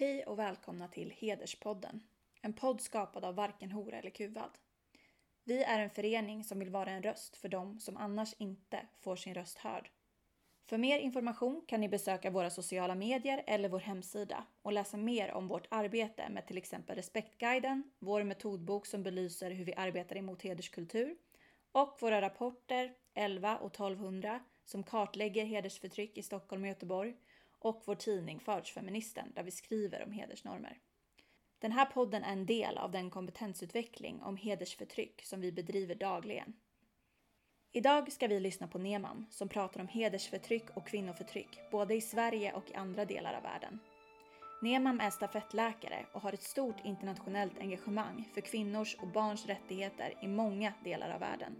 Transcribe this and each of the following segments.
Hej och välkomna till Hederspodden. En podd skapad av Varken hora eller kuvad. Vi är en förening som vill vara en röst för dem som annars inte får sin röst hörd. För mer information kan ni besöka våra sociala medier eller vår hemsida och läsa mer om vårt arbete med till exempel Respektguiden, vår metodbok som belyser hur vi arbetar emot hederskultur och våra rapporter 11 och 1200 som kartlägger hedersförtryck i Stockholm och Göteborg och vår tidning Förortsfeministen där vi skriver om hedersnormer. Den här podden är en del av den kompetensutveckling om hedersförtryck som vi bedriver dagligen. Idag ska vi lyssna på Neman som pratar om hedersförtryck och kvinnoförtryck både i Sverige och i andra delar av världen. Neman är stafettläkare och har ett stort internationellt engagemang för kvinnors och barns rättigheter i många delar av världen.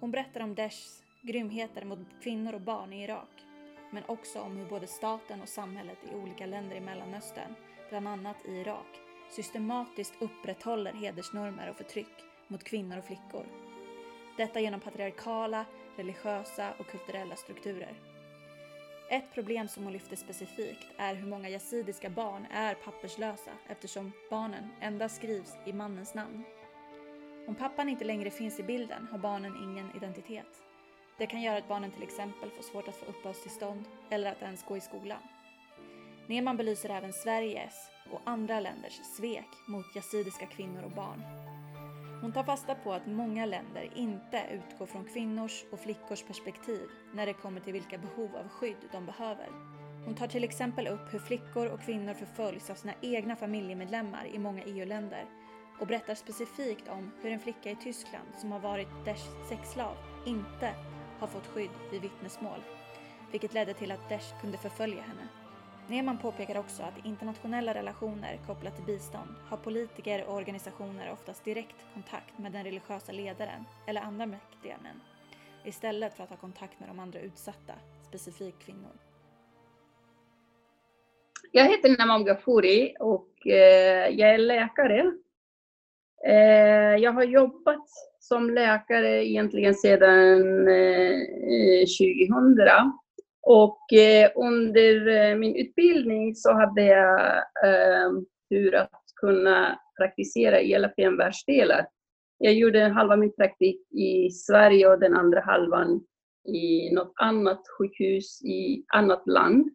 Hon berättar om Daeshs grymheter mot kvinnor och barn i Irak men också om hur både staten och samhället i olika länder i Mellanöstern, bland annat i Irak, systematiskt upprätthåller hedersnormer och förtryck mot kvinnor och flickor. Detta genom patriarkala, religiösa och kulturella strukturer. Ett problem som hon lyfter specifikt är hur många yazidiska barn är papperslösa eftersom barnen endast skrivs i mannens namn. Om pappan inte längre finns i bilden har barnen ingen identitet. Det kan göra att barnen till exempel får svårt att få uppehållstillstånd eller att ens gå i skolan. Neman belyser även Sveriges och andra länders svek mot yazidiska kvinnor och barn. Hon tar fasta på att många länder inte utgår från kvinnors och flickors perspektiv när det kommer till vilka behov av skydd de behöver. Hon tar till exempel upp hur flickor och kvinnor förföljs av sina egna familjemedlemmar i många EU-länder och berättar specifikt om hur en flicka i Tyskland som har varit Daeshs sexslav inte har fått skydd vid vittnesmål, vilket ledde till att Daesh kunde förfölja henne. Neman påpekar också att i internationella relationer kopplat till bistånd har politiker och organisationer oftast direkt kontakt med den religiösa ledaren eller andra mäktiga män, istället för att ha kontakt med de andra utsatta, specifikt kvinnor. Jag heter Namam Ghafouri och eh, jag är läkare. Eh, jag har jobbat som läkare egentligen sedan eh, 2000. Och eh, under min utbildning så hade jag tur att kunna praktisera i alla fem världsdelar. Jag gjorde halva min praktik i Sverige och den andra halvan i något annat sjukhus i annat land.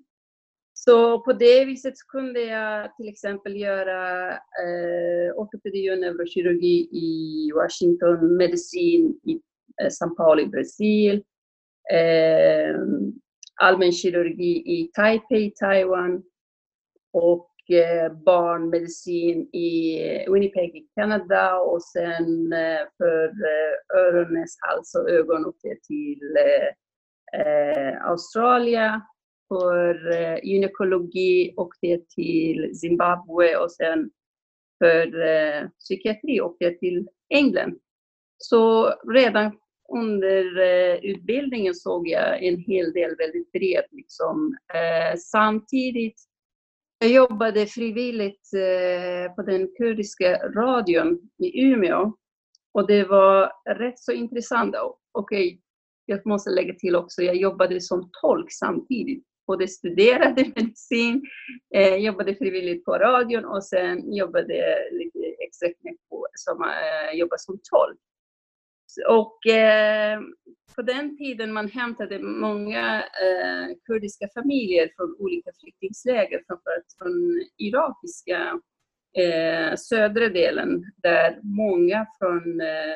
Så på det viset kunde jag till exempel göra eh, ortopedi och neurokirurgi i Washington, medicin i eh, São Paulo i Brasil, eh, allmänkirurgi i Taipei, Taiwan och eh, barnmedicin i Winnipeg i Kanada och sen eh, för eh, öron, hals och ögon åkte jag till eh, eh, Australien för eh, gynekologi åkte jag till Zimbabwe och sen för eh, psykiatri åkte jag till England. Så redan under eh, utbildningen såg jag en hel del väldigt bred. Liksom. Eh, samtidigt jag jobbade frivilligt eh, på den kurdiska radion i Umeå och det var rätt så intressant. Okej, okay, jag måste lägga till också, jag jobbade som tolk samtidigt både studerade medicin, eh, jobbade frivilligt på radion och sen jobbade lite extra på, som, eh, jobbade som tolk. Och eh, på den tiden man hämtade många eh, kurdiska familjer från olika flyktingläger, framförallt från irakiska eh, södra delen, där många från eh,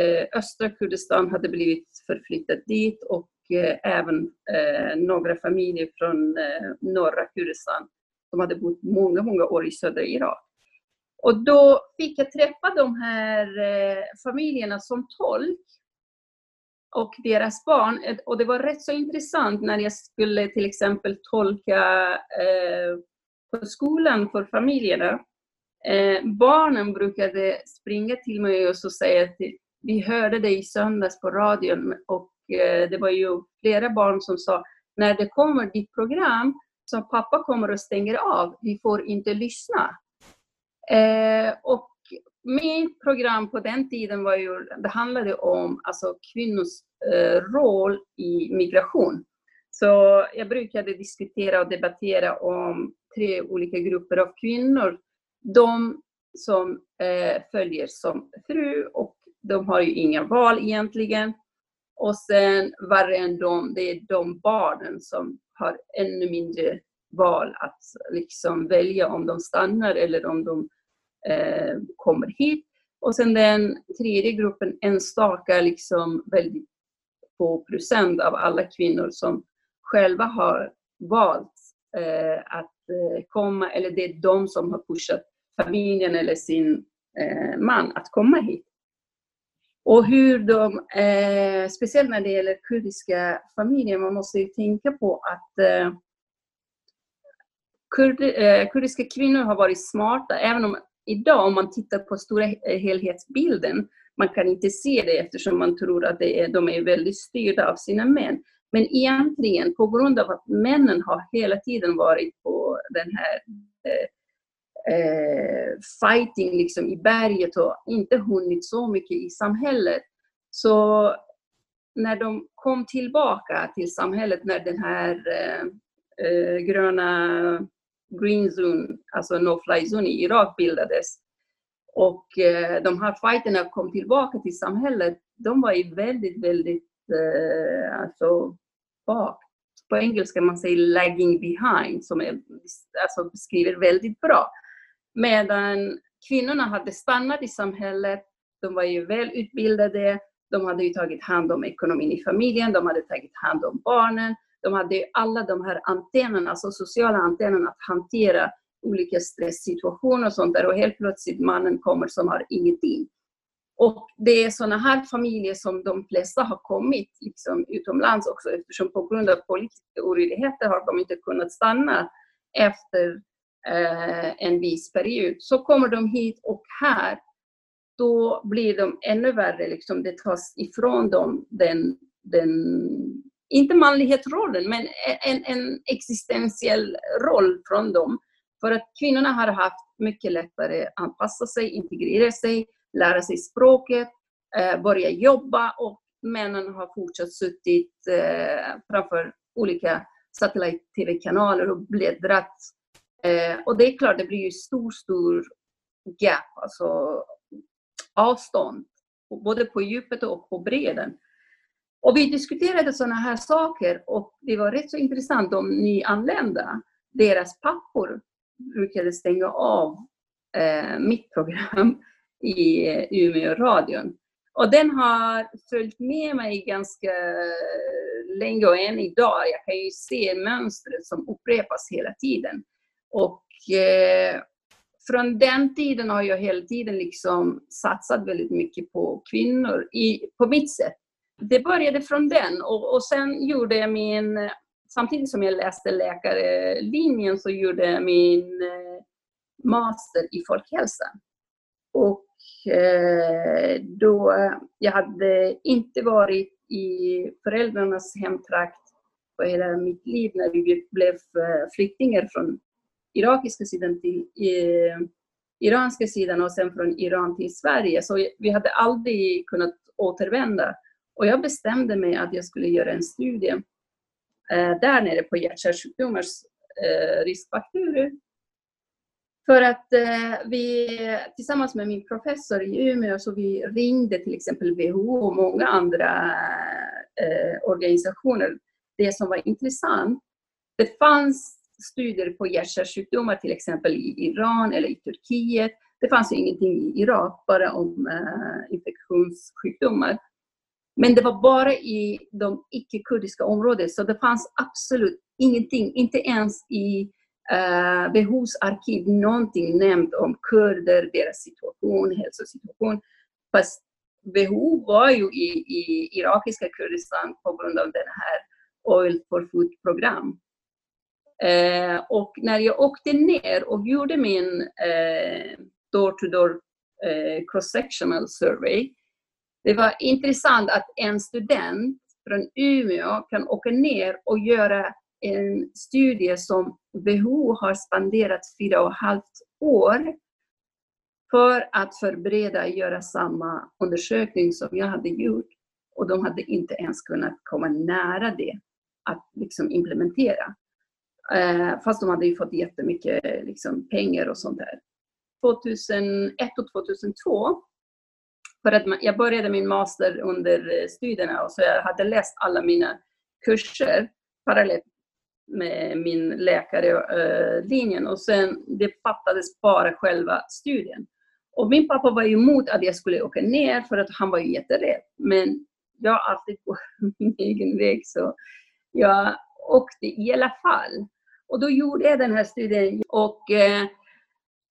eh östra Kurdistan hade blivit förflyttade dit och Eh, även eh, några familjer från eh, norra Kurdistan som hade bott många, många år i södra Irak. Och då fick jag träffa de här eh, familjerna som tolk och deras barn. Eh, och det var rätt så intressant när jag skulle till exempel tolka på skolan för familjerna. barnen brukade springa till mig och så säga att vi hörde dig i söndags på radion och Eh, det var ju flera barn som sa, när det kommer ditt program som pappa kommer och stänger av, vi får inte lyssna. Eh, och mitt program på den tiden var ju, det handlade om alltså, kvinnors eh, roll i migration. Så jag brukade diskutera och debattera om tre olika grupper av kvinnor. De som eh, följer som fru och de har ju inga val egentligen. Och sen värre än dem, det är de barnen som har ännu mindre val att liksom välja om de stannar eller om de eh, kommer hit. Och sen den tredje gruppen, enstaka, liksom väldigt få procent av alla kvinnor som själva har valt eh, att eh, komma, eller det är de som har pushat familjen eller sin eh, man att komma hit. Och hur de, eh, speciellt när det gäller kurdiska familjer, man måste ju tänka på att eh, kurd, eh, kurdiska kvinnor har varit smarta, även om idag om man tittar på stora eh, helhetsbilden, man kan inte se det eftersom man tror att det är, de är väldigt styrda av sina män. Men egentligen på grund av att männen har hela tiden varit på den här eh, eh, fighting liksom i berget och inte hunnit så mycket i samhället. Så när de kom tillbaka till samhället, när den här eh, eh gröna green zone, alltså no-fly zone i Irak bildades och eh, de här fighterna kom tillbaka till samhället, de var ju väldigt, väldigt eh, alltså, bak. På engelska man säger lagging behind, som är, alltså, beskriver väldigt bra. Medan kvinnorna hade stannat i samhället, de var ju välutbildade, de hade ju tagit hand om ekonomin i familjen, de hade tagit hand om barnen, de hade ju alla de här antennerna, alltså sociala antennerna att hantera olika stresssituationer och sånt där och helt plötsligt mannen kommer som har ingenting. Och det är sådana här familjer som de flesta har kommit liksom, utomlands också eftersom på grund av politiska oroligheter har de inte kunnat stanna efter Eh, en viss period. Så kommer de hit och här då blir de ännu värre. Liksom, det tas ifrån dem den, den inte manlighetsrollen, men en, en existentiell roll från dem. För att kvinnorna har haft mycket lättare att anpassa sig, integrera sig, lära sig språket, eh, börja jobba och männen har fortsatt suttit eh, framför olika satellit-tv-kanaler och bläddrat. Eh, och det är klart, det blir ju stor, stor gap, alltså avstånd, både på djupet och på bredden. Och vi diskuterade sådana här saker och det var rätt så intressant. De nyanlända, deras pappor brukade stänga av eh, mitt program i eh, Umeå-radion. Och den har följt med mig ganska länge och än idag. Jag kan ju se mönstret som upprepas hela tiden. Och eh, från den tiden har jag hela tiden liksom satsat väldigt mycket på kvinnor i, på mitt sätt. Det började från den och, och sen gjorde jag min samtidigt som jag läste läkarlinjen så gjorde jag min eh, master i folkhälsa. Och eh, då, jag hade inte varit i föräldrarnas hemtrakt på hela mitt liv när vi blev eh, flyktingar från irakiska sidan till iranska sidan och sen från Iran till Sverige. Så vi hade aldrig kunnat återvända. Och jag bestämde mig att jag skulle göra en studie Eh, där nere på hjärt-kärlsjukdomars eh, riskfaktorer. För att eh, vi tillsammans med min professor i Umeå så vi ringde till exempel WHO och många andra eh, organisationer. Det som var intressant, det fanns studier på hjärt-kärlsjukdomar till exempel i Iran eller i Turkiet. Det fanns ingenting i Irak, bara om eh, infektionssjukdomar. Men det var bara i de icke-kurdiska områdena, så det fanns absolut ingenting, inte ens i uh, eh, WHOs arkiv, någonting nämnt om kurder, deras situation, hälsosituation. Fast WHO var ju i, i irakiska Kurdistan på grund av den här Oil for Food-program. Eh, och när jag åkte ner och gjorde min eh, door-to-door eh, cross-sectional survey det var intressant att en student från Umeå kan åka ner och göra en studie som WHO har spenderat fyra och ett halvt år för att förbereda och göra samma undersökning som jag hade gjort. Och de hade inte ens kunnat komma nära det att liksom implementera. Eh, fast de hade ju fått jättemycket liksom, pengar och sånt där. 2001 och 2002 för att jag började min master under eh, studierna och så jag hade läst alla mina kurser parallellt med min läkarlinjen eh, och sen det fattades bara själva studien. Och min pappa var emot att jag skulle åka ner för att han var jätterädd. Men jag har alltid gått min egen väg så jag åkte i alla fall. Och då gjorde jag den här studien och eh,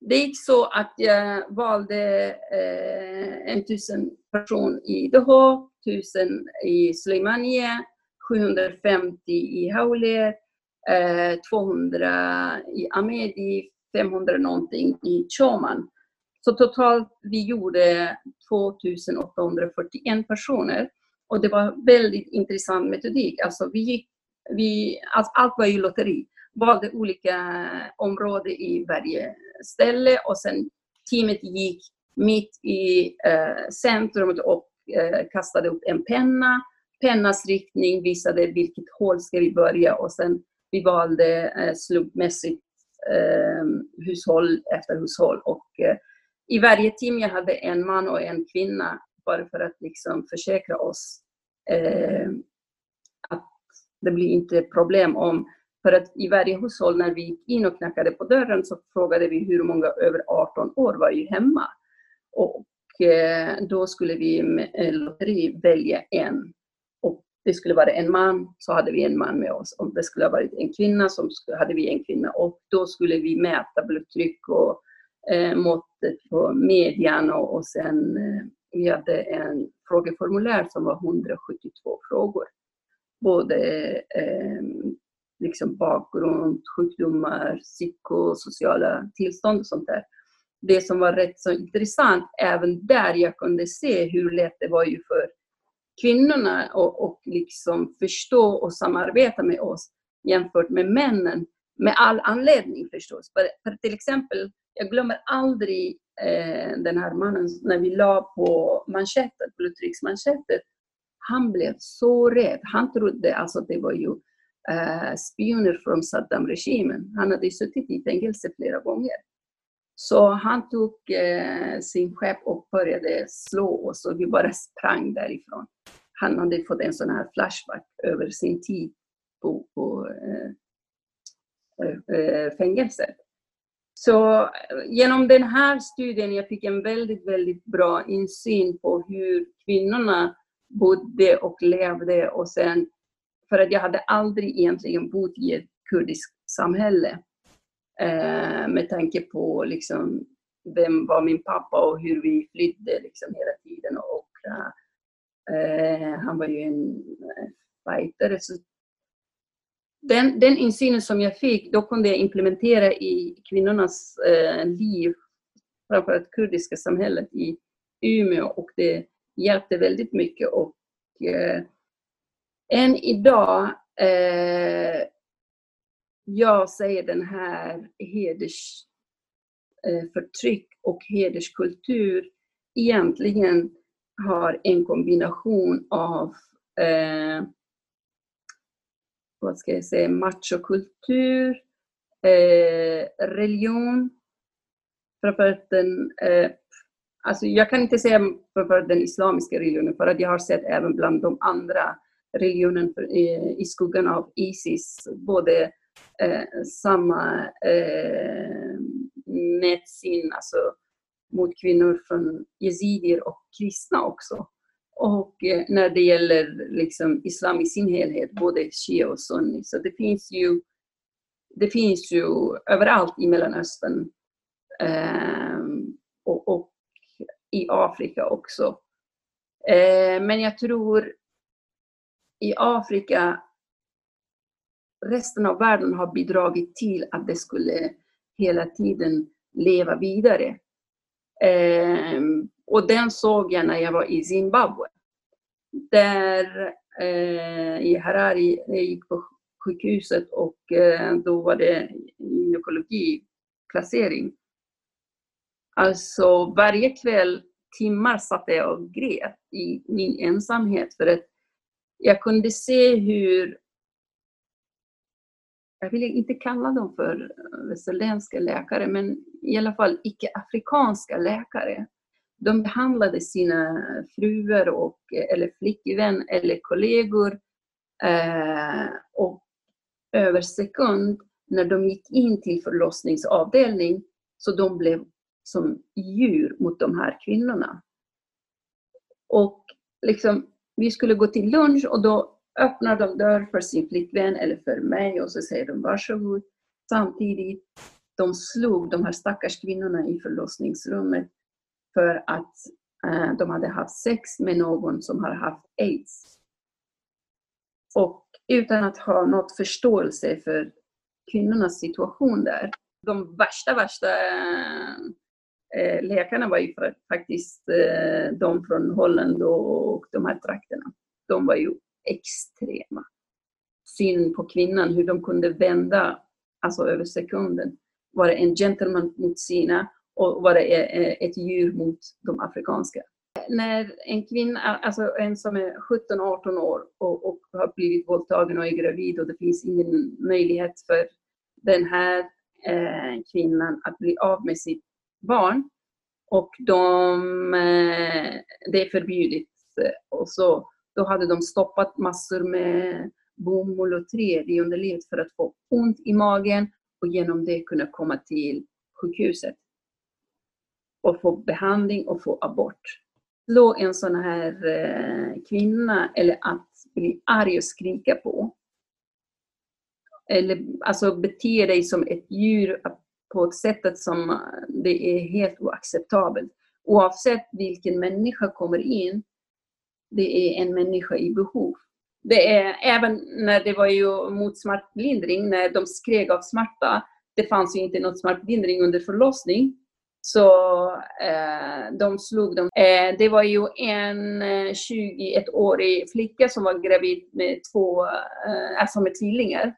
det gick så att jag valde eh, 1000 person i Doha, tusen i Suleimanie, 750 i Hawler, eh, 200 i Amedi, 500 någonting i Choman. Så totalt vi gjorde 2841 personer. Och det var väldigt intressant metodik. Alltså vi gick, vi, alltså allt var ju lotteri. Valde olika områden i varje ställe och sen teamet gick mitt i eh, centrum och eh, kastade upp en penna. Pennas riktning visade vilket håll ska vi börja och sen vi valde eh, slumpmässigt eh, hushåll efter hushåll. Och, eh, I varje team jag hade en man och en kvinna bara för att liksom försäkra oss eh, att det blir inte problem om för att i varje hushåll när vi gick in och knackade på dörren så frågade vi hur många över 18 år var ju hemma. Och eh, då skulle vi med lotteri välja en. Och det skulle vara en man, så hade vi en man med oss. Om det skulle ha varit en kvinna, så hade vi en kvinna. Och då skulle vi mäta blodtryck och eh, måttet på median och, och sen eh, vi hade en frågeformulär som var 172 frågor. Både eh, liksom bakgrund, sjukdomar, psykosociala tillstånd och sånt där. Det som var rätt så intressant, även där jag kunde se hur lätt det var ju för kvinnorna att och liksom förstå och samarbeta med oss jämfört med männen. Med all anledning förstås. För, för till exempel, jag glömmer aldrig eh, den här mannen när vi la på manschetten, blodtrycksmanschetten. Han blev så rädd. Han trodde alltså att det var ju eh, spioner från Saddam-regimen. Han hade suttit i fängelse flera gånger. Så han tog eh, sin skepp och började slå oss och vi bara sprang därifrån. Han hade fått en sån här flashback över sin tid på, på eh, eh, eh fängelset. Så eh, genom den här studien jag fick en väldigt, väldigt bra insyn på hur kvinnorna bodde och levde och sen för att jag hade aldrig egentligen bott i ett kurdiskt samhälle. Eh, med tanke på liksom, vem var min pappa och hur vi flydde liksom, hela tiden. Och, eh, han var ju en eh, fighter. Så den, den insynen som jag fick, då kunde jag implementera i kvinnornas eh, liv, framförallt kurdiska samhället i Umeå och det hjälpte väldigt mycket. Och, eh, än idag, eh, jag säger den här hedersförtryck eh, och hederskultur egentligen har en kombination av eh, vad ska jag säga, machokultur, eh, religion, framförallt den, eh, alltså jag kan inte säga framförallt den islamiska religionen för att jag har sett även bland de andra religionen i skuggan av Isis, både eh, samma eh, nätsyn alltså, mot kvinnor från yazidier och kristna också. Och eh, när det gäller liksom, islam i sin helhet, både shia och sunni. Så det finns ju, det finns ju överallt i Mellanöstern eh, och, och, i Afrika också. Eh, men jag tror i Afrika, resten av världen har bidragit till att det skulle hela tiden leva vidare. Eh, och den såg jag när jag var i Zimbabwe. Där eh, i Harare, jag gick på sjukhuset och eh, då var det gynekologiplacering. Alltså varje kväll timmar satt jag och grät i min ensamhet för att jag kunde se hur jag vill inte kalla dem för västerländska läkare, men i alla fall icke-afrikanska läkare. De behandlade sina fruar och, eller flickvän eller kollegor eh, och över sekund när de gick in till förlossningsavdelning så de blev som djur mot de här kvinnorna. Och liksom, vi skulle gå till lunch och då öppnar de dörr för sin flickvän eller för mig och så säger de varsågod. Samtidigt, de slog de här stackars kvinnorna i förlossningsrummet för att eh, de hade haft sex med någon som har haft aids. Och utan att ha något förståelse för kvinnornas situation där. De värsta, värsta eh, Eh, läkarna var ju faktiskt eh, de från Holland och de här trakterna. De var ju extrema. Syn på kvinnan, hur de kunde vända alltså över sekunden. Var det en gentleman mot sina och var det eh, ett djur mot de afrikanska. När en kvinna, alltså en som är 17-18 år och, och, har blivit våldtagen och är gravid och det finns ingen möjlighet för den här eh, kvinnan att bli av med sitt barn och de, eh, det är förbjudet. Och så, då hade de stoppat massor med bomull och träd i underlivet för att få ont i magen och genom det kunna komma till sjukhuset och få behandling och få abort. Slå en sån här eh, kvinna eller att bli arg och skrika på. Eller alltså bete dig som ett djur på ett sätt som eh, det är helt oacceptabelt. Oavsett vilken människa kommer in, det är en människa i behov. Det är även när det var ju mot smärtlindring, när de skrek av smärta, det fanns ju inte någon smärtlindring under förlossning. Så eh, de slog dem. Eh, det var ju en eh, 21-årig flicka som var gravid med två, eh, alltså med tvillingar.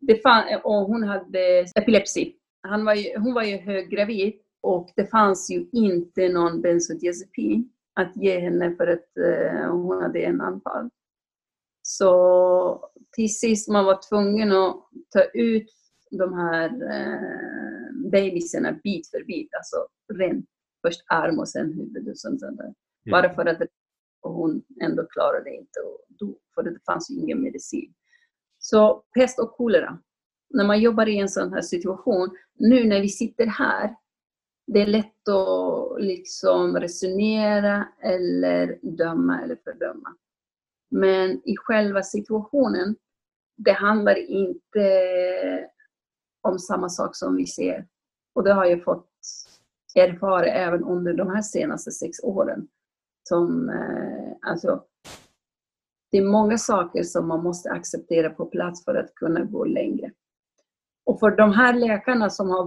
Det fann, och hon hade epilepsi. Han var ju, hon var ju höggravid och det fanns ju inte någon bensodiazepin att ge henne för att eh, hon hade en anfall. Så till sist man var tvungen att ta ut de här eh, babysarna bit för bit, alltså rent först arm och sen huvud och sånt där. Bara för att hon ändå klarade det inte och dog, för det fanns ju ingen medicin. Så pest och kolera. När man jobbar i en sån här situation, nu när vi sitter här, det är lätt att liksom resonera eller döma eller fördöma. Men i själva situationen, det handlar inte om samma sak som vi ser. Och det har jag fått erfara även under de här senaste sex åren. Som, eh, alltså, det är många saker som man måste acceptera på plats för att kunna gå längre. Och för de här läkarna som har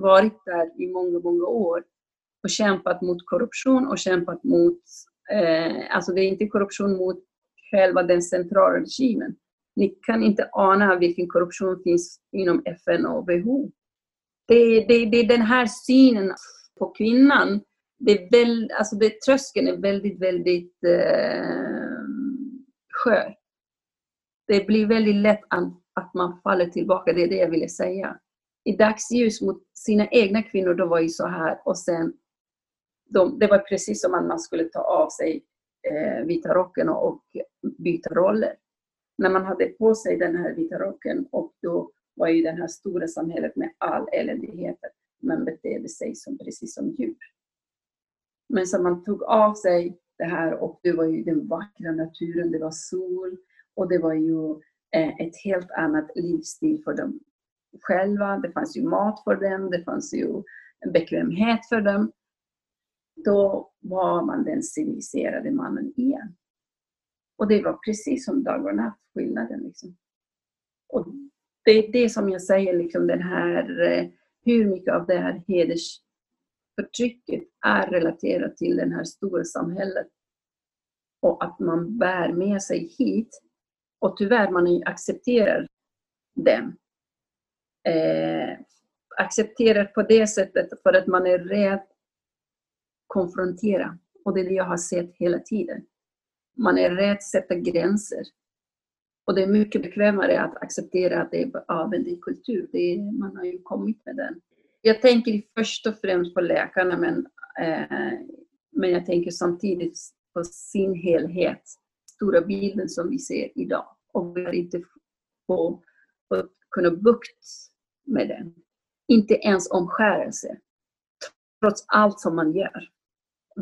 varit där i många, många år och kämpat mot korruption och kämpat mot, eh, alltså det är inte korruption mot själva den centrala regimen. Ni kan inte ana vilken korruption finns inom FN och WHO. Det, det, det är den här synen på kvinnan. Det är väl, alltså det, tröskeln är väldigt, väldigt eh, skör. Det blir väldigt lätt att att man faller tillbaka, det är det jag ville säga. I dagsljus mot sina egna kvinnor, då var ju så här och sen de, det var precis som att man skulle ta av sig eh, vita rocken och, och byta roller när man hade på sig den här vita rocken och då var ju det här stora samhället med all eländighet, man betedde sig som, precis som djur. Men så man tog av sig det här och det var ju den vackra naturen, det var sol och det var ju Eh, ett helt annat livsstil för dem själva. Det fanns ju mat för dem, det fanns ju bekvämhet för dem. Då var man den civiliserade mannen igen. Och det var precis som dag och natt skillnaden. Liksom. Och det är det som jag säger, liksom den här, eh, hur mycket av det här hedersförtrycket är relaterat till det här stora samhället. Och att man bär med sig hit. Och tyvärr, man accepterar den. Eh, accepterar på det sättet för att man är rädd konfrontera. Och det är det jag har sett hela tiden. Man är rädd att sätta gränser. Och det är mycket bekvämare att acceptera att det är avändig kultur. Det är, man har ju kommit med den. Jag tänker först och främst på läkarna men, eh, men jag tänker samtidigt på sin helhet. Stora bilden som vi ser idag. Och vi har inte fått kunna bukt med den. Inte ens omskärelse. Trots allt som man gör.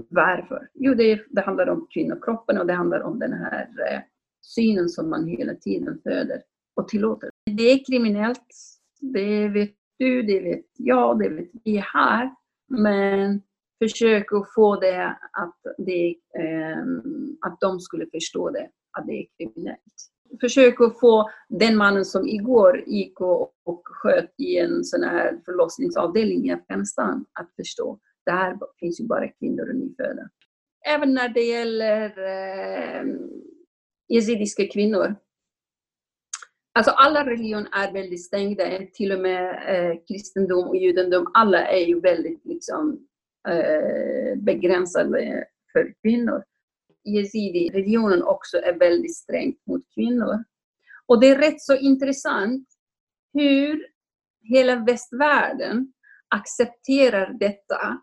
Varför? Jo, det, det handlar om kvinnokroppen och det handlar om den här eh, synen som man hela tiden föder och tillåter. Det är kriminellt, det vet du, det vet jag, det vet vi här. Men försök att få det att, det, eh, att de skulle förstå det, att det är kriminellt. Försök att få den mannen som igår gick och, och sköt i en sån här förlossningsavdelning i Afghanistan att förstå. Där finns ju bara kvinnor och nyfödda. Även när det gäller eh, yazidiska kvinnor. Alltså alla religioner är väldigt stängda, till och med eh, kristendom och judendom, alla är ju väldigt liksom, eh, begränsade för kvinnor yazidi-regionen också är väldigt strängt mot kvinnor. Och det är rätt så intressant hur hela västvärlden accepterar detta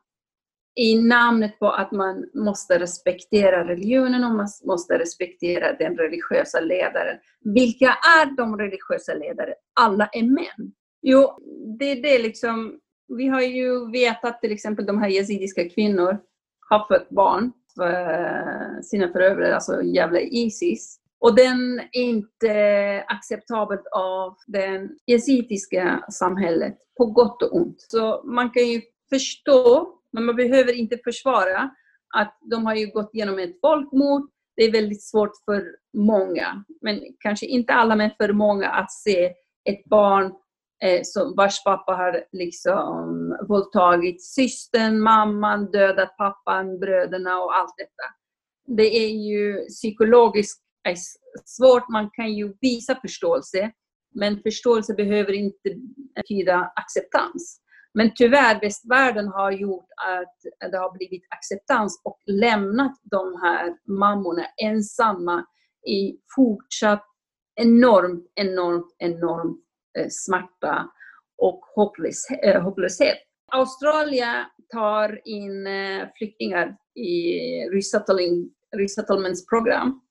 i namnet på att man måste respektera religionen och man måste respektera den religiösa ledaren. Vilka är de religiösa ledare? Alla är män. Jo, det är det liksom. Vi har ju vetat till exempel de här yazidiska kvinnor har fött barn Eh, sina förövare, alltså jävla Isis. Och den är inte acceptabel av det yazidiska samhället, på gott och ont. Så man kan ju förstå men man behöver inte försvara att de har ju gått igenom ett folkmord. Det är väldigt svårt för många, men kanske inte alla, men för många att se ett barn eh, som, vars pappa har liksom våldtagit systern, mamman, dödat pappan, bröderna och allt detta. Det är ju psykologiskt svårt. Man kan ju visa förståelse, men förståelse behöver inte betyda acceptans. Men tyvärr, västvärlden har gjort att det har blivit acceptans och lämnat de här mammorna ensamma i fortsatt enormt, enormt, enormt Eh, smärta och eh, hopplöshet. Australien tar in eh, flyktingar i ”resettlement” program.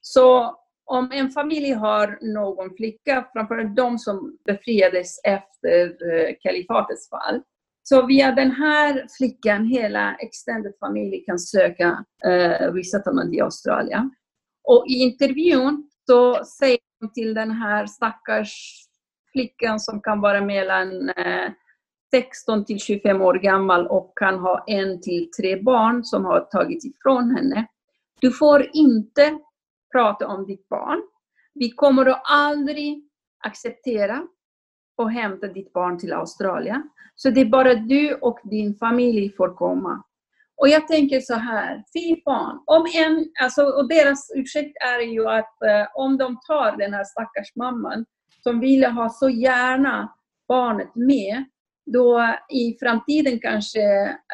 Så om en familj har någon flicka, framförallt de som befriades efter kalifatets fall, så via den här flickan, hela extended familj kan söka eh, resettlement i Australien. Och i intervjun så säger de till den här stackars flickan som kan vara mellan eh, 16 till 25 år gammal och kan ha en till tre barn som har tagits ifrån henne. Du får inte prata om ditt barn. Vi kommer att aldrig acceptera och hämta ditt barn till Australien. Så det är bara du och din familj får komma. Och jag tänker så här, fy fan. Om en, alltså, och deras ursäkt är ju att eh, om de tar den här stackars mamman som ville ha så gärna barnet med, då i framtiden kanske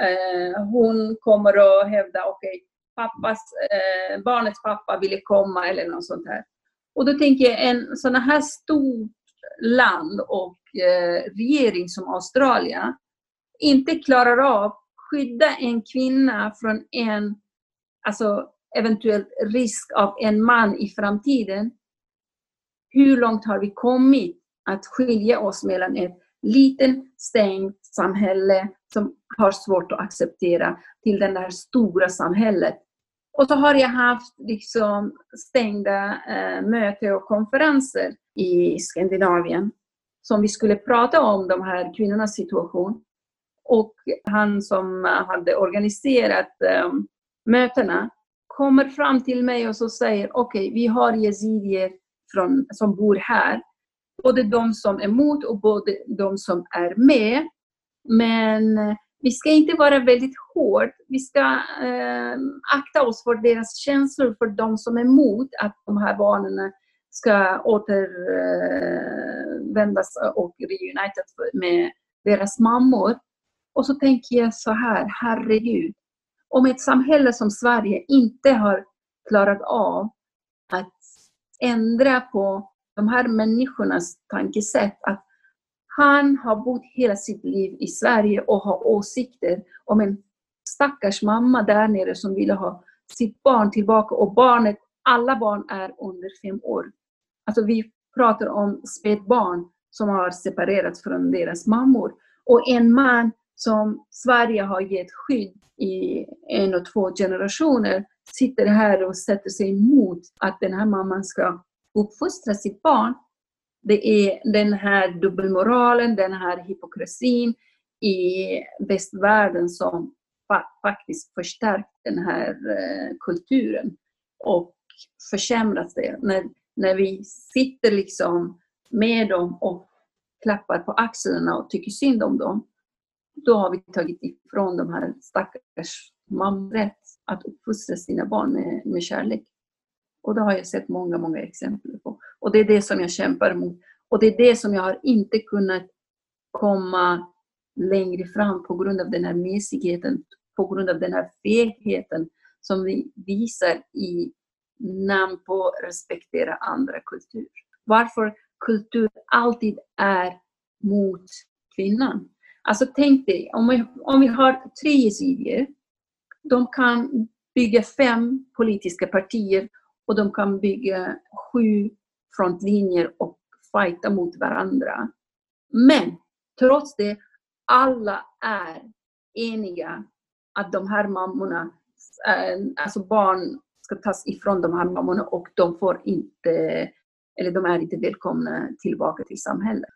eh, hon kommer att hävda, okej, okay, pappas, eh, barnets pappa ville komma eller något sånt här. Och då tänker jag en sån här stort land och eh, regering som Australien inte klarar av skydda en kvinna från en alltså, eventuell risk av en man i framtiden. Hur långt har vi kommit att skilja oss mellan ett litet stängt samhälle som har svårt att acceptera till det där stora samhället och så har jag haft liksom stängda eh, möten och konferenser i Skandinavien som vi skulle prata om de här kvinnornas situation. Och han som hade organiserat eh, mötena kommer fram till mig och så säger okej, okay, vi har yazidier från, som bor här. Både de som är emot och både de som är med. Men eh, vi ska inte vara väldigt hård. Vi ska eh, akta oss för deras känslor, för de som är emot att de här barnen ska återvändas eh, och reunited med deras mammor. Och så tänker jag så här, herregud. Om ett samhälle som Sverige inte har klarat av att ändra på de här människornas tankesätt. Att han har bott hela sitt liv i Sverige och har åsikter om en stackars mamma där nere som ville ha sitt barn tillbaka och barnet, alla barn är under fem år. Alltså vi pratar om spädbarn som har separerats från deras mammor. Och en man som Sverige har gett skydd i en och två generationer sitter här och sätter sig emot att den här mamman ska uppfostra sitt barn. Det är den här dubbelmoralen, den här hypokrisin i västvärlden som faktiskt förstärkt den här eh, kulturen och försämrat det. När, när vi sitter liksom med dem och klappar på axlarna och tycker synd om dem, då har vi tagit ifrån de här stackars mammor rätt att uppfostra sina barn med, med kärlek. Och det har jag sett många, många exempel på. Och det är det som jag kämpar mot. Och det är det som jag har inte kunnat komma längre fram på grund av den här mesigheten, på grund av den här fegheten som vi visar i namn på respektera andra kulturer. Varför kultur alltid är mot kvinnan. Alltså tänk dig, om vi, om vi har tre yazidier, de kan bygga fem politiska partier och de kan bygga sju frontlinjer och fighta mot varandra. Men trots det, alla är eniga att de här mammorna, eh, alltså barn ska tas ifrån de här mammorna och de får inte, eller de är inte välkomna tillbaka till samhället.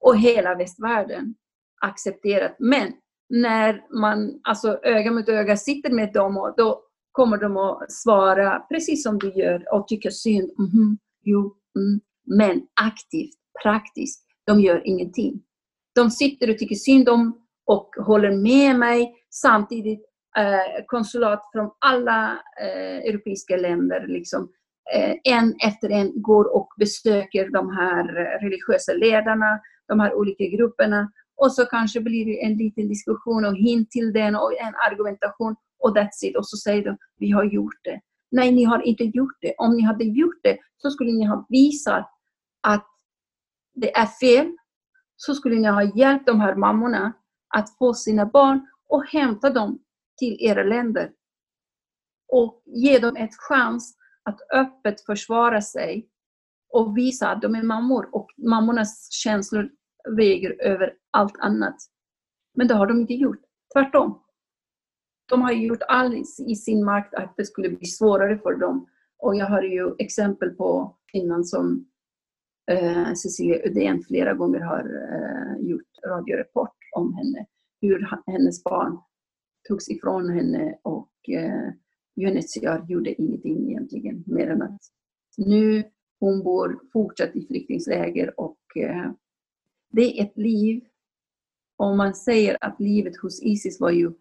Och hela västvärlden accepterat. Men när man alltså öga mot öga sitter med dem, och då kommer de att svara precis som du gör och tycka synd. Mm -hmm, jo, mm. Men aktivt, praktiskt, de gör ingenting. De sitter och tycker synd om och håller med mig. Samtidigt eh, konsulat från alla eh, europeiska länder liksom, eh, en efter en går och besöker de här eh, religiösa ledarna, de här olika grupperna och så kanske blir det en liten diskussion och hint till den och en argumentation och that's it. Och så säger de, vi har gjort det. Nej, ni har inte gjort det. Om ni hade gjort det så skulle ni ha visat att det är fel. Så skulle ni ha hjälpt de här mammorna att få sina barn och hämta dem till era länder. Och ge dem ett chans att öppet försvara sig och visa att de är mammor och mammornas känslor väger över allt annat. Men det har de inte gjort. Tvärtom. De har gjort allt i sin makt att det skulle bli svårare för dem. Och jag har ju exempel på kvinnan som eh, Cecilia Uddén flera gånger har eh, gjort radioreport om henne. Hur hennes barn togs ifrån henne och eh, UNHCR gjorde ingenting egentligen mer än att nu hon bor fortsatt i flyktingläger och eh, det är ett liv. Om man säger att livet hos Isis var ju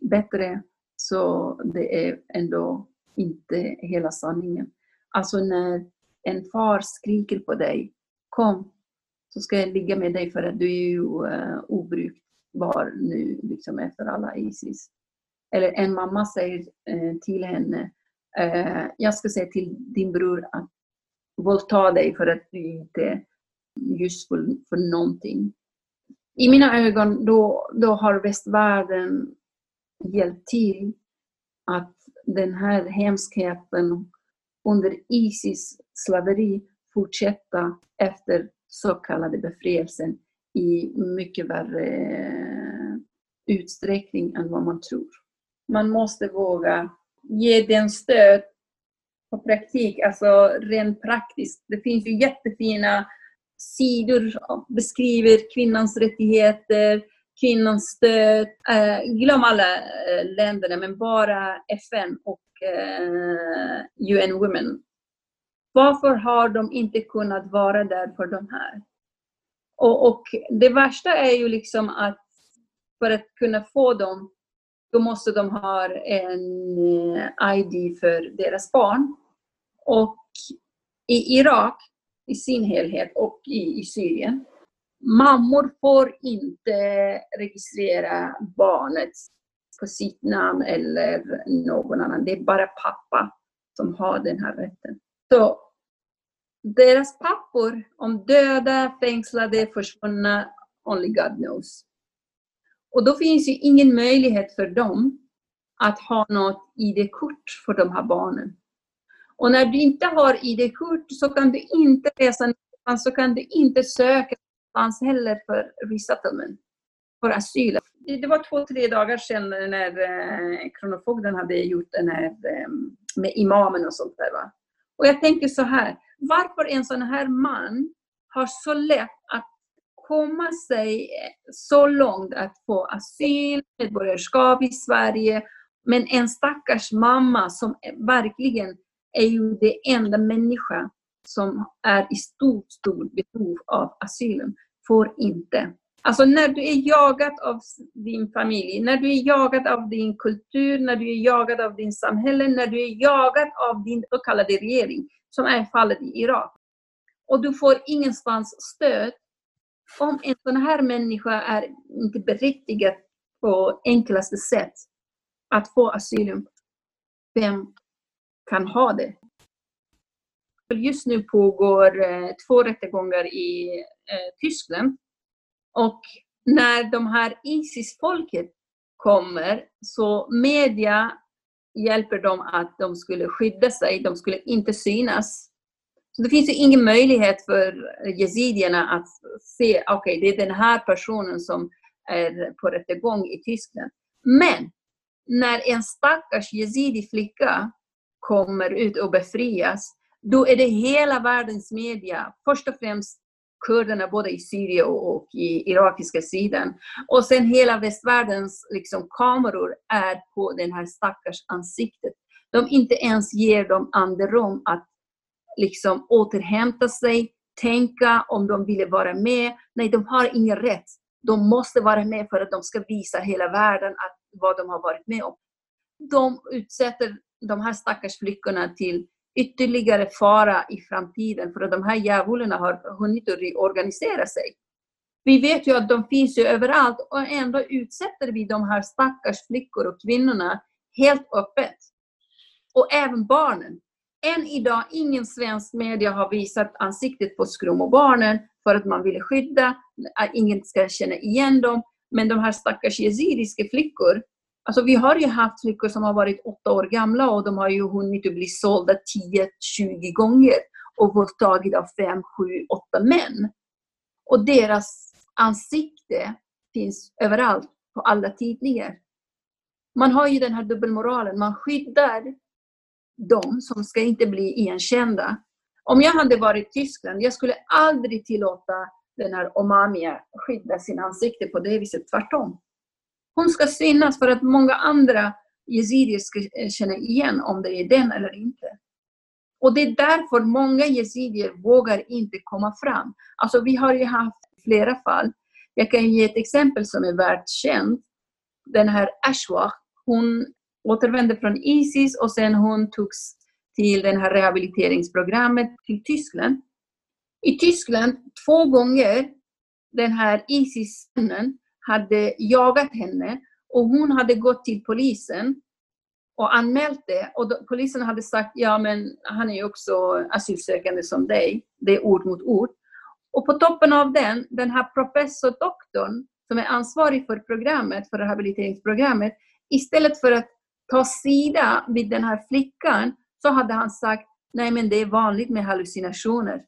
bättre, så det är ändå inte hela sanningen. Alltså när en far skriker på dig, kom, så ska jag ligga med dig för att du är ju uh, obrukbar nu liksom efter alla Isis. Eller en mamma säger uh, till henne, uh, jag ska säga till din bror att våldta dig för att du inte ljusfull för någonting. I mina ögon då, då har västvärlden hjälpt till att den här hemskheten under Isis slaveri fortsätta efter så kallade befrielsen i mycket värre utsträckning än vad man tror. Man måste våga ge den stöd på praktik, alltså rent praktiskt. Det finns ju jättefina sidor beskriver kvinnans rättigheter, kvinnans stöd. Eh, glöm alla eh, länderna, men bara FN och eh, UN Women. Varför har de inte kunnat vara där för de här? Och, och det värsta är ju liksom att för att kunna få dem, då måste de ha en eh, ID för deras barn. Och i Irak i sin helhet och i, i Syrien. Mammor får inte registrera barnet på sitt namn eller någon annan. Det är bara pappa som har den här rätten. Så deras pappor, om döda, fängslade, försvunna, only God knows. Och då finns ju ingen möjlighet för dem att ha något ID-kort för de här barnen. Och när du inte har ID-kort så kan du inte resa någonstans, så kan du inte söka någonstans heller för resettlement, för asyl. Det var två, tre dagar sedan när eh, Kronofogden hade gjort den här ehm, med imamen och sånt där. Va? Och jag tänker så här, varför en sån här man har så lätt att komma sig eh, så långt att få asyl, medborgarskap i Sverige, men en stackars mamma som verkligen är ju det enda människa som är i stort, stort behov av asylen, får inte. Alltså när du är jagad av din familj, när du är jagad av din kultur, när du är jagad av din samhälle, när du är jagad av din så kallade regering, som är fallet i Irak. Och du får ingenstans stöd. Om en sån här människa är inte berättigad på enklaste sätt att få asyl, vem kan ha det? Just nu pågår eh, två rättegångar i eh, Tyskland. Och när de här Isis-folket kommer så media hjälper dem att de skulle skydda sig, de skulle inte synas. Så det finns ju ingen möjlighet för yazidierna att se, okej, okay, det är den här personen som är på rättegång i Tyskland. Men när en stackars yazidi flicka kommer ut och befrias, då är det hela världens media, först och främst kurderna både i Syrien och i irakiska sidan. Och sen hela västvärldens liksom, kameror är på den här stackars ansiktet. De inte ens ger dem andrum att liksom återhämta sig, tänka om de ville vara med. Nej, de har ingen rätt. De måste vara med för att de ska visa hela världen att, vad de har varit med om. De utsätter de här stackars flickorna till ytterligare fara i framtiden för att de här djävulerna har hunnit att reorganisera sig. Vi vet ju att de finns ju överallt och ändå utsätter vi de här stackars flickor och kvinnorna helt öppet. Och även barnen. Än idag, ingen svensk media har visat ansiktet på Skrumobarnen för att man ville skydda, ingen ska känna igen dem. Men de här stackars yazidiska flickor Alltså vi har ju haft flickor som har varit åtta år gamla och de har ju hunnit bli sålda 10-20 gånger och våldtagit av fem, sju, åtta män. Och deras ansikte finns överallt, på alla tidningar. Man har ju den här dubbelmoralen, man skyddar de som ska inte bli igenkända. Om jag hade varit i Tyskland, jag skulle aldrig tillåta den här Omamia skydda sin ansikte på det viset, tvärtom. Hon ska synas för att många andra yazidier ska eh, känna igen om det är den eller inte. Och det är därför många yazidier vågar inte komma fram. Alltså vi har ju haft flera fall. Jag kan ge ett exempel som är världskänt. Den här Ashwah, hon återvände från Isis och sen hon togs till det här rehabiliteringsprogrammet till Tyskland. I Tyskland två gånger den här Isis-mannen hade jagat henne och hon hade gått till polisen och anmält det. Och då, polisen hade sagt, ja men han är ju också asylsökande som dig. Det är ord mot ord. Och på toppen av den, den här professor doktorn som är ansvarig för programmet, för rehabiliteringsprogrammet, istället för att ta sida vid den här flickan så hade han sagt, nej men det är vanligt med hallucinationer.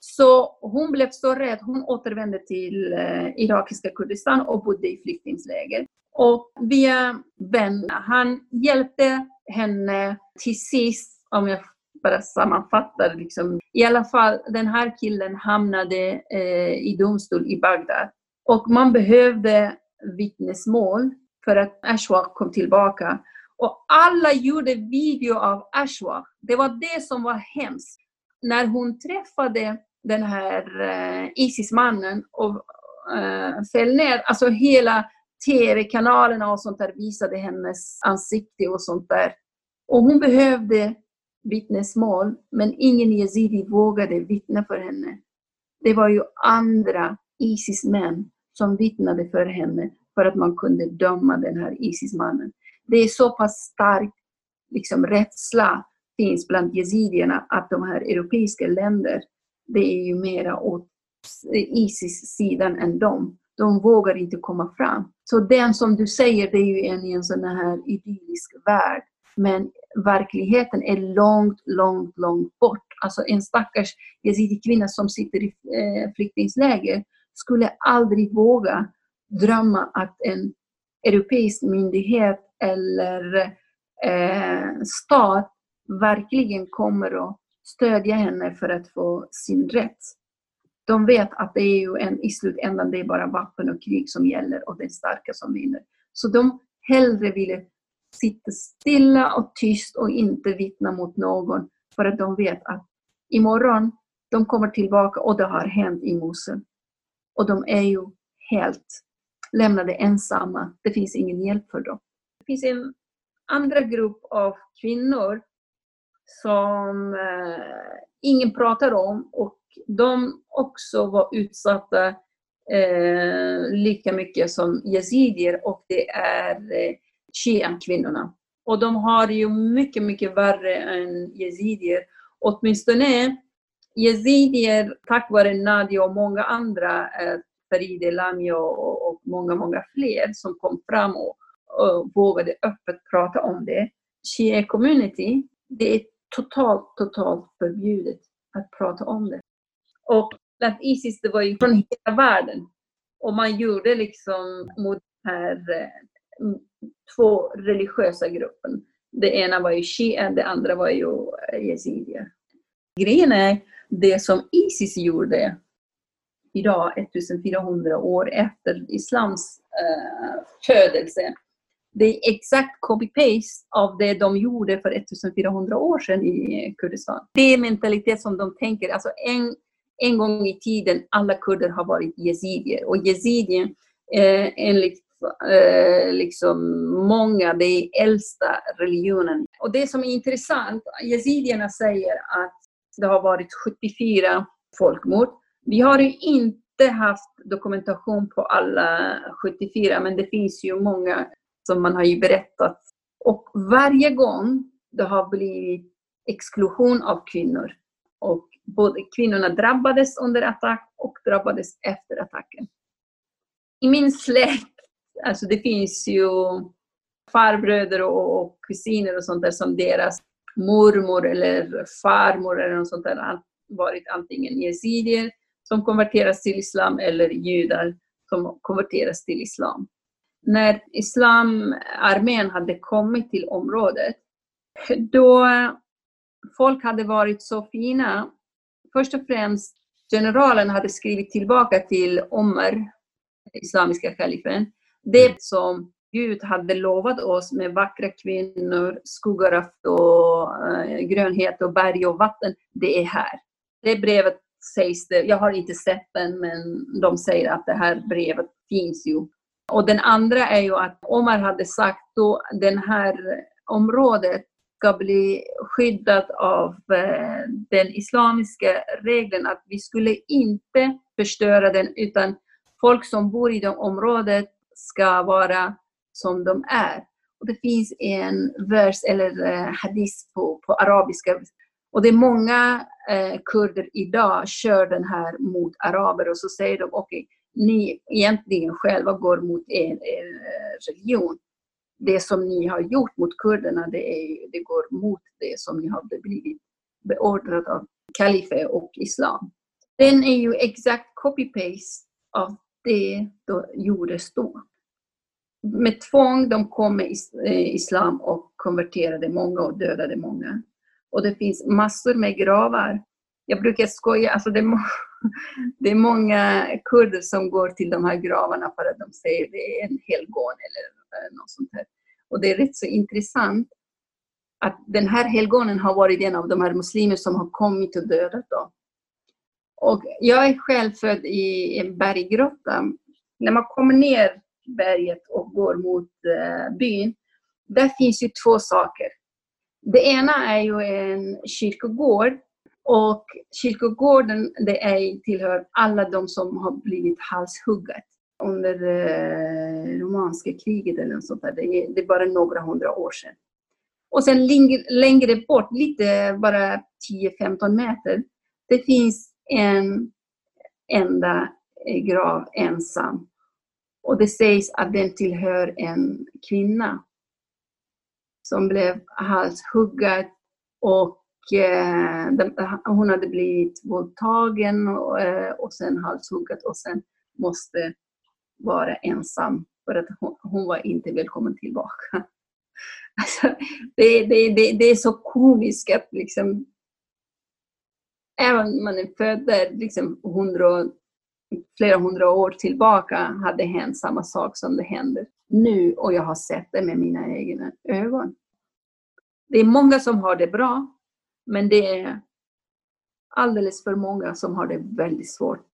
Så hon blev så rädd. Hon återvände till eh, irakiska Kurdistan och bodde i flyktingläger. Och via vänner, han hjälpte henne till sist, om jag bara sammanfattar, liksom, i alla fall den här killen hamnade eh, i domstol i Bagdad. Och man behövde vittnesmål för att Ashwaq kom tillbaka. Och alla gjorde video av Ashwaq. Det var det som var hemskt. När hon träffade den här eh, Isis-mannen och eh, föll ner. Alltså hela tv-kanalerna och sånt där visade hennes ansikte och sånt där. Och hon behövde vittnesmål, men ingen yazidi vågade vittna för henne. Det var ju andra Isis-män som vittnade för henne för att man kunde döma den här Isis-mannen. Det är så pass stark liksom, rädsla finns bland yazidierna att de här europeiska länderna, det är ju mera åt Isis-sidan än dem. De vågar inte komma fram. Så den som du säger, det är ju en i en sån här idyllisk värld. Men verkligheten är långt, långt, långt bort. Alltså en stackars yazidi-kvinna som sitter i eh, skulle aldrig våga drömma att en europeisk myndighet eller eh, stat verkligen kommer att stödja henne för att få sin rätt. De vet att det är ju en, i slutändan det är bara vapen och krig som gäller och den starka som vinner. Så de hellre ville sitta stilla och tyst och inte vittna mot någon för att de vet att imorgon de kommer tillbaka och det har hänt i Mosul. Och de är ju helt lämnade ensamma. Det finns ingen hjälp för dem. Det finns en andra grupp av kvinnor som eh, ingen pratar om och de också var utsatta eh, lika mycket som yazidier och det är eh, shia-kvinnorna. Och de har ju mycket, mycket värre än yazidier. Åtminstone yazidier, tack vare Nadia och många andra, eh, Farid Lami och, och många, många fler som kom fram och, och vågade öppet prata om det. Shia community, det är totalt, totalt förbjudet att prata om det. Och att Isis, det var ju från hela världen. Och man gjorde liksom mot den här eh, två religiösa gruppen. Det ena var ju shia, det andra var ju eh, yazidier. Grejen är, det som Isis gjorde idag, 1400 år efter islams uh, födelse, det är exakt copy-paste av det de gjorde för 1400 år sedan i Kurdistan. Det är mentalitet som de tänker. Alltså en, en gång i tiden, alla kurder har varit yazidier. Och yazidier, eh, enligt eh, liksom många, det är äldsta religionen. Och det som är intressant, yazidierna säger att det har varit 74 folkmord. Vi har ju inte haft dokumentation på alla 74, men det finns ju många som man har ju berättat. Och varje gång det har blivit exklusion av kvinnor och både kvinnorna drabbades under attack och drabbades efter attacken. I min släkt, alltså det finns ju farbröder och, och kusiner och sånt där som deras mormor eller farmor eller något sånt där har varit antingen yazidier som konverteras till islam eller judar som konverteras till islam när islamarmén hade kommit till området, då folk hade varit så fina. Först och främst, generalen hade skrivit tillbaka till Omar, islamiska kalifen, det som Gud hade lovat oss med vackra kvinnor, skogar och äh, grönhet och berg och vatten, det är här. Det brevet sägs det, jag har inte sett den, men de säger att det här brevet finns ju och den andra är ju att Omar hade sagt då det här området ska bli skyddat av eh, den islamiska regeln att vi skulle inte förstöra den utan folk som bor i det området ska vara som de är. Och det finns en vers eller eh, hadith på, på arabiska och det är många eh, kurder idag kör den här mot araber och så säger de okej, okay, ni egentligen själva går mot en, er eh, religion. Det som ni har gjort mot kurderna, det, är, det går mot det som ni har blivit beordrat av kalife och islam. Den är ju exakt copy-paste av det då gjordes då. Med tvång, de kom med eh, islam och konverterade många och dödade många. Och det finns massor med gravar. Jag brukar skoja, alltså det är det är många kurder som går till de här gravarna för att de säger det är en helgon eller eh, något sånt här. Och det är rätt så intressant att den här helgonen har varit en av de här muslimer som har kommit och dödat dem. Och jag är själv född i en berggrotta. När man kommer ner berget och går mot eh, byn, där finns ju två saker. Det ena är ju en kyrkogård och kyrkogården det är, tillhör alla de som har blivit halshugget under eh, romanska kriget eller något sånt där. Det är, det är bara några hundra år sedan. Och sen längre bort, lite bara 10-15 meter, det finns en enda eh, grav ensam. Och det sägs att den tillhör en kvinna som blev halshuggad och eh, hon hade blivit våldtagen och, eh, och sen halshuggad och sen måste vara ensam för att hon, hon var inte välkommen tillbaka. Alltså, det, det, det, det är så komiskt att liksom, även om man är född där liksom hundra, flera hundra år tillbaka hade hänt samma sak som det händer nu och jag har sett det med mina egna ögon. Det är många som har det bra, men det är alldeles för många som har det väldigt svårt.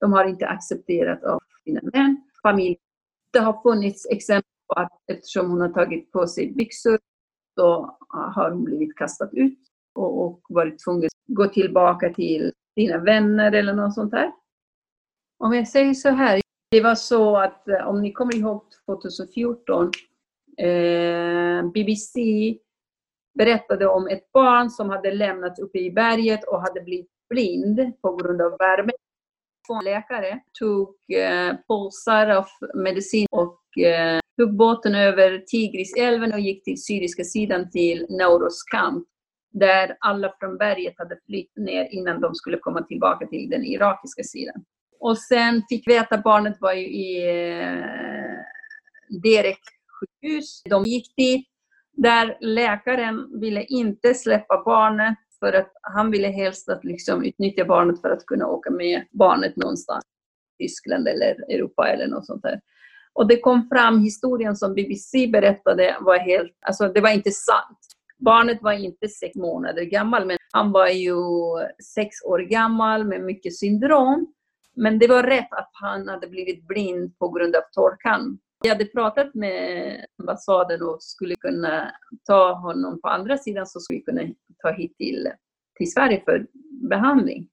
De har inte accepterat av sina män, familj. Det har funnits exempel på att eftersom hon har tagit på sig byxor så har hon blivit kastad ut och, och varit tvungen att gå tillbaka till sina vänner eller något sånt där. Om jag säger så här, det var så att eh, om ni kommer ihåg 2014, eh, BBC berättade om ett barn som hade lämnats uppe i berget och hade blivit blind på grund av värme. Två läkare tog eh, pulsar av medicin och eh, tog båten över Tigrisälven och gick till syriska sidan till Nauros camp där alla från berget hade flytt ner innan de skulle komma tillbaka till den irakiska sidan. Och sen fick veta att barnet var ju i eh, Derek sjukhus. De gick dit där läkaren ville inte släppa barnet för att han ville helst att liksom utnyttja barnet för att kunna åka med barnet någonstans. Tyskland eller Europa eller något sånt där. Och det kom fram, historien som BBC berättade var helt, alltså det var inte sant. Barnet var inte sex månader gammal, men han var ju sex år gammal med mycket syndrom. Men det var rätt att han hade blivit blind på grund av torkan. Jag hade pratat med ambassaden och skulle kunna ta honom på andra sidan så skulle vi kunna ta hit till, till Sverige för behandling.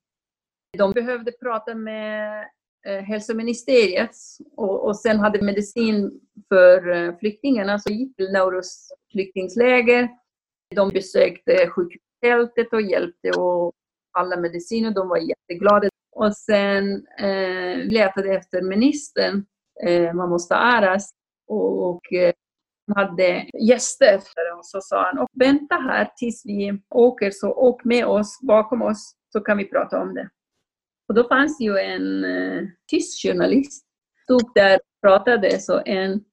De behövde prata med eh, hälsoministeriet och, och sen hade medicin för eh, flyktingarna så gick till Naurus flyktingläger. De besökte sjukhustältet och hjälpte och alla mediciner. De var jätteglada. Och sen eh, letade efter ministern Eh, man måste äras. Och, och eh, hade gäster och så sa han, och vänta här tills vi åker, så åk med oss, bakom oss, så kan vi prata om det. Och då fanns ju en eh, tysk journalist, stod där och pratade, så, en,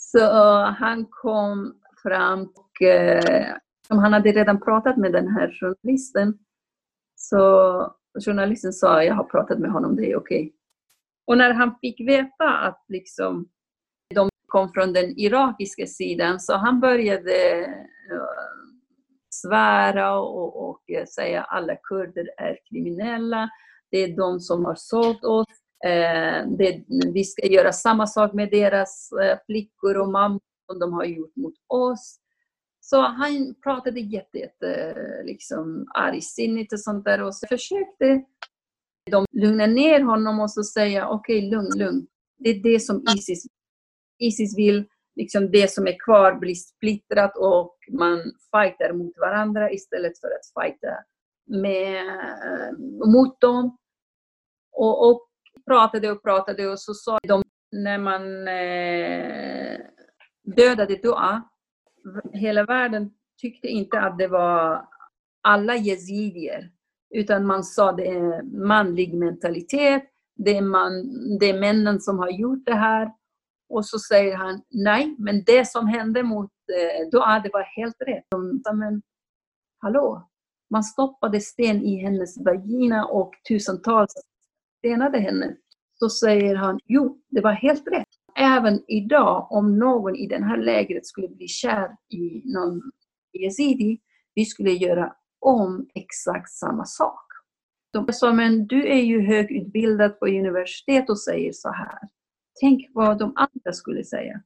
så han kom fram och eh, han hade redan pratat med den här journalisten. Så journalisten sa, jag har pratat med honom, det är okej. Okay. Och när han fick veta att liksom, de kom från den irakiska sidan så han började uh, svära och, och eh, säga att alla kurder är kriminella. Det är de som har sålt oss. Eh, det, vi ska göra samma sak med deras eh, flickor och mammor som de har gjort mot oss. Så han pratade jätte, jätte liksom, argsinnigt och sånt där och så försökte de lugnar ner honom och så säger okej, okay, lugn, lugn. Det är det som Isis, Isis vill. Liksom det som är kvar blir splittrat och man fightar mot varandra istället för att fighta med, mot dem. Och, och pratade och pratade och så sa de när man eh, dödade Dua, hela världen tyckte inte att det var alla jezidier utan man sa det är manlig mentalitet, det är, man, det är männen som har gjort det här. Och så säger han, nej, men det som hände mot eh, ah, det var helt rätt. Men hallå, man stoppade sten i hennes vagina och tusentals stenade henne. Så säger han, jo, det var helt rätt. Även idag, om någon i det här lägret skulle bli kär i någon yazidi, vi skulle göra om exakt samma sak. De sa, men du är ju högutbildad på universitet och säger så här. Tänk vad de andra skulle säga.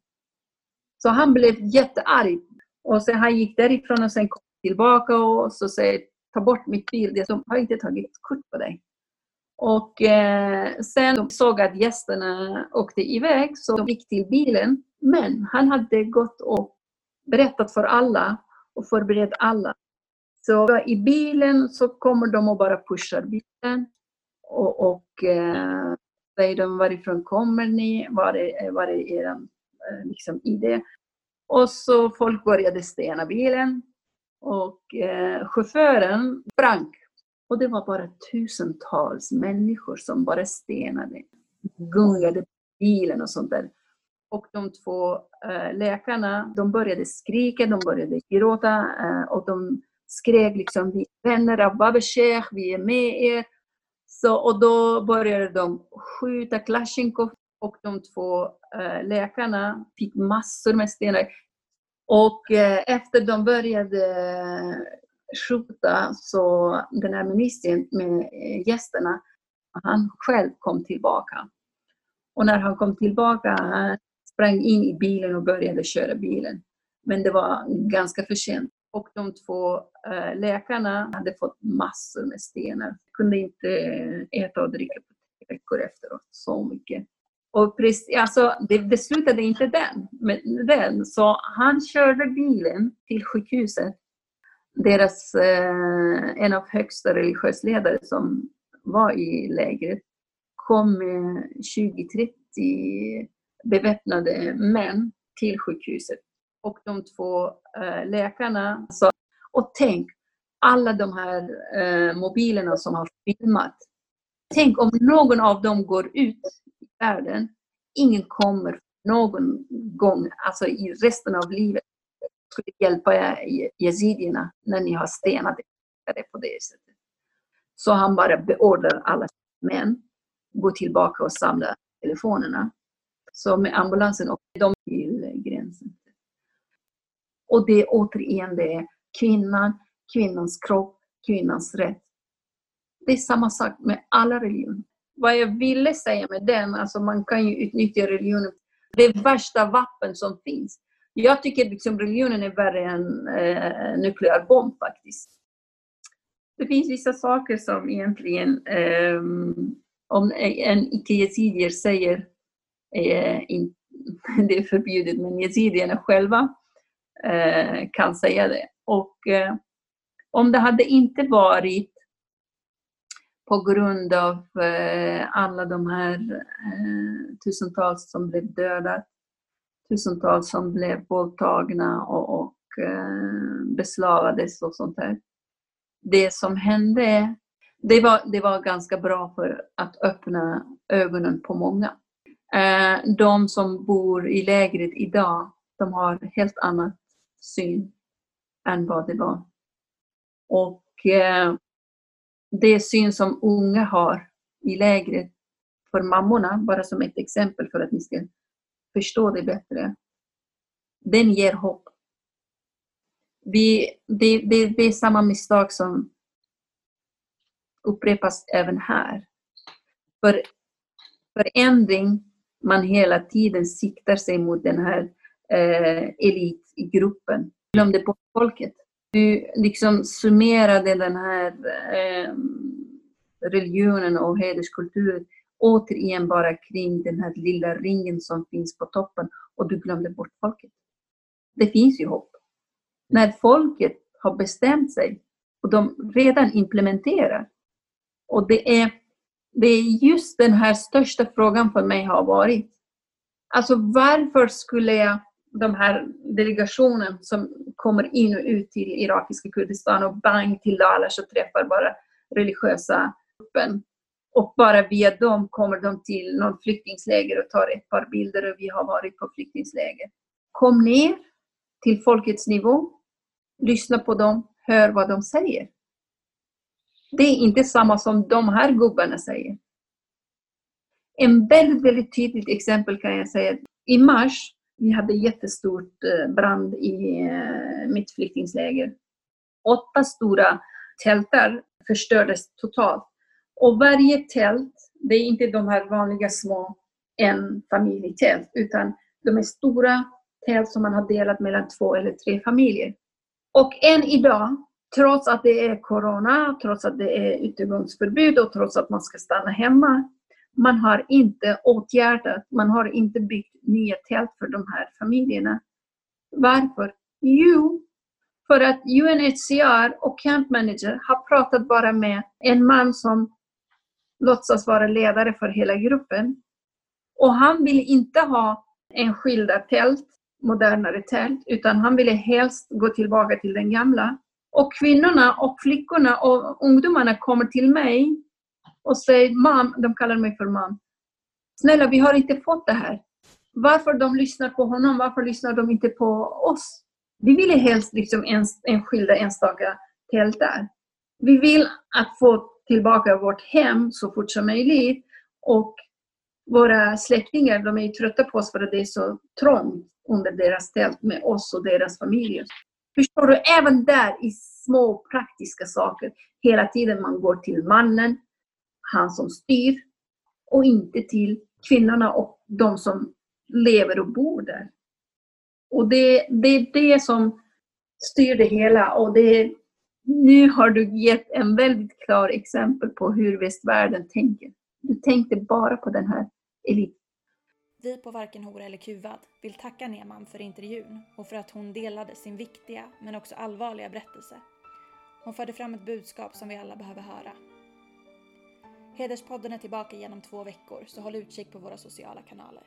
Så han blev jättearg. Och sen han gick därifrån och sen kom tillbaka och så säger ta bort mitt bild. De har inte tagit kort på dig. Och eh, sen de såg att gästerna åkte iväg så de gick till bilen. Men han hade gått och berättat för alla och förberett alla. Så i bilen så kommer de och bara pushar bilen och, och eh, säger de varifrån kommer ni, var är, var är er eh, liksom, ID? Och så folk började stena bilen och eh, chauffören sprang. Och det var bara tusentals människor som bara stenade, gungade bilen och sånt där. Och de två eh, läkarna, de började skrika, de började gråta eh, och de skrek liksom vi är vänner av Babeshekh, vi är med er. Så, och då började de skjuta Klasjnikov och de två eh, läkarna fick massor med stenar. Och eh, efter de började eh, skjuta så den här ministern med eh, gästerna, han själv kom tillbaka. Och när han kom tillbaka, han sprang in i bilen och började köra bilen. Men det var ganska för sent. Och de två eh, läkarna hade fått massor med stenar. Kunde inte eh, äta och dricka på tre veckor efteråt. Så mycket. Och precis, alltså, det, det slutade inte den, med den. Så han körde bilen till sjukhuset. Deras, eh, en av högsta religiösa ledare som var i lägret kom med 20-30 beväpnade män till sjukhuset. Och de två eh, läkarna sa, och tänk alla de här eh, mobilerna som har filmat. Tänk om någon av dem går ut i världen, ingen kommer någon gång, alltså i resten av livet, skulle hjälpa yazidierna när ni har stenat det på det sättet. Så han bara beordrar alla män gå tillbaka och samla telefonerna. Så med ambulansen åkte de till gränsen. Och det är återigen det är kvinnan, kvinnans kropp, kvinnans rätt. Det är samma sak med alla religioner. Vad jag ville säga med den, alltså man kan ju utnyttja religionen, det värsta vapen som finns. Jag tycker liksom religionen är värre än eh, nukleär bomb faktiskt. Det finns vissa saker som egentligen, eh, om en icke-yazidier säger, eh, in, det är förbjudet, men yazidierna själva Eh, kan säga det. Och eh, om det hade inte varit på grund av eh, alla de här tusentals som blev döda, tusentals som blev våldtagna och, och beslavades och sånt där. Det som hände, det var, det var ganska bra för att öppna ögonen på många. De som bor i lägret idag, de har helt annat syn än vad det var. Och eh, det syn som unga har i lägret för mammorna, bara som ett exempel för att ni ska förstå det bättre. Den ger hopp. Vi, det, det, det är samma misstag som upprepas även här. För förändring, man hela tiden siktar sig mot den här eh, elitgruppen. Glömde bort folket. Du liksom summerade den här eh, religionen och hederskulturen återigen bara kring den här lilla ringen som finns på toppen och du glömde bort folket. Det finns ju hopp. När folket har bestämt sig och de redan implementerar. Och det är, det är just den här största frågan för mig har varit. Alltså varför skulle jag de här delegationen som kommer in och ut till irakiska Kurdistan och bang till Dalash och träffar bara religiösa gruppen. Och bara via dem kommer de till någon flyktingsläger och tar ett par bilder och vi har varit på flyktingsläger. Kom ner till folkets nivå, lyssna på dem, hör vad de säger. Det är inte samma som de här gubbarna säger. En väldigt, väldigt tydligt exempel kan jag säga. I mars vi hade jättestort eh, brand i eh, mitt flyktingläger. Åtta stora tältar förstördes totalt. Och varje tält, det är inte de här vanliga små en familjetält, utan de är stora tält som man har delat mellan två eller tre familjer. Och än idag, trots att det är corona, trots att det är utegångsförbud och trots att man ska stanna hemma, man har inte åtgärdat, man har inte byggt nya tält för de här familjerna. Varför? Jo, för att UNHCR och Camp Manager har pratat bara med en man som låtsas vara ledare för hela gruppen. Och han vill inte ha enskilda tält, modernare tält, utan han ville helst gå tillbaka till den gamla. Och kvinnorna och flickorna och ungdomarna kommer till mig och säger mam, de kallar mig för mam. Snälla, vi har inte fått det här. Varför de lyssnar på honom, varför lyssnar de inte på oss? Vi ville helst liksom enskilda enstaka tält där. Vi vill att få tillbaka vårt hem så fort som möjligt och våra släktingar de är trötta på oss för att det är så trångt under deras tält med oss och deras familjer. Förstår du? Även där i små praktiska saker. Hela tiden man går till mannen, han som styr och inte till kvinnorna och de som lever och bor där. Och det, det är det som styr det hela och det, nu har du gett en väldigt klar exempel på hur västvärlden tänker. Du tänkte bara på den här eliten. Vi på Varken hora eller kuvad vill tacka Neman för intervjun och för att hon delade sin viktiga men också allvarliga berättelse. Hon förde fram ett budskap som vi alla behöver höra. Hederspodden är tillbaka igenom två veckor så håll utkik på våra sociala kanaler.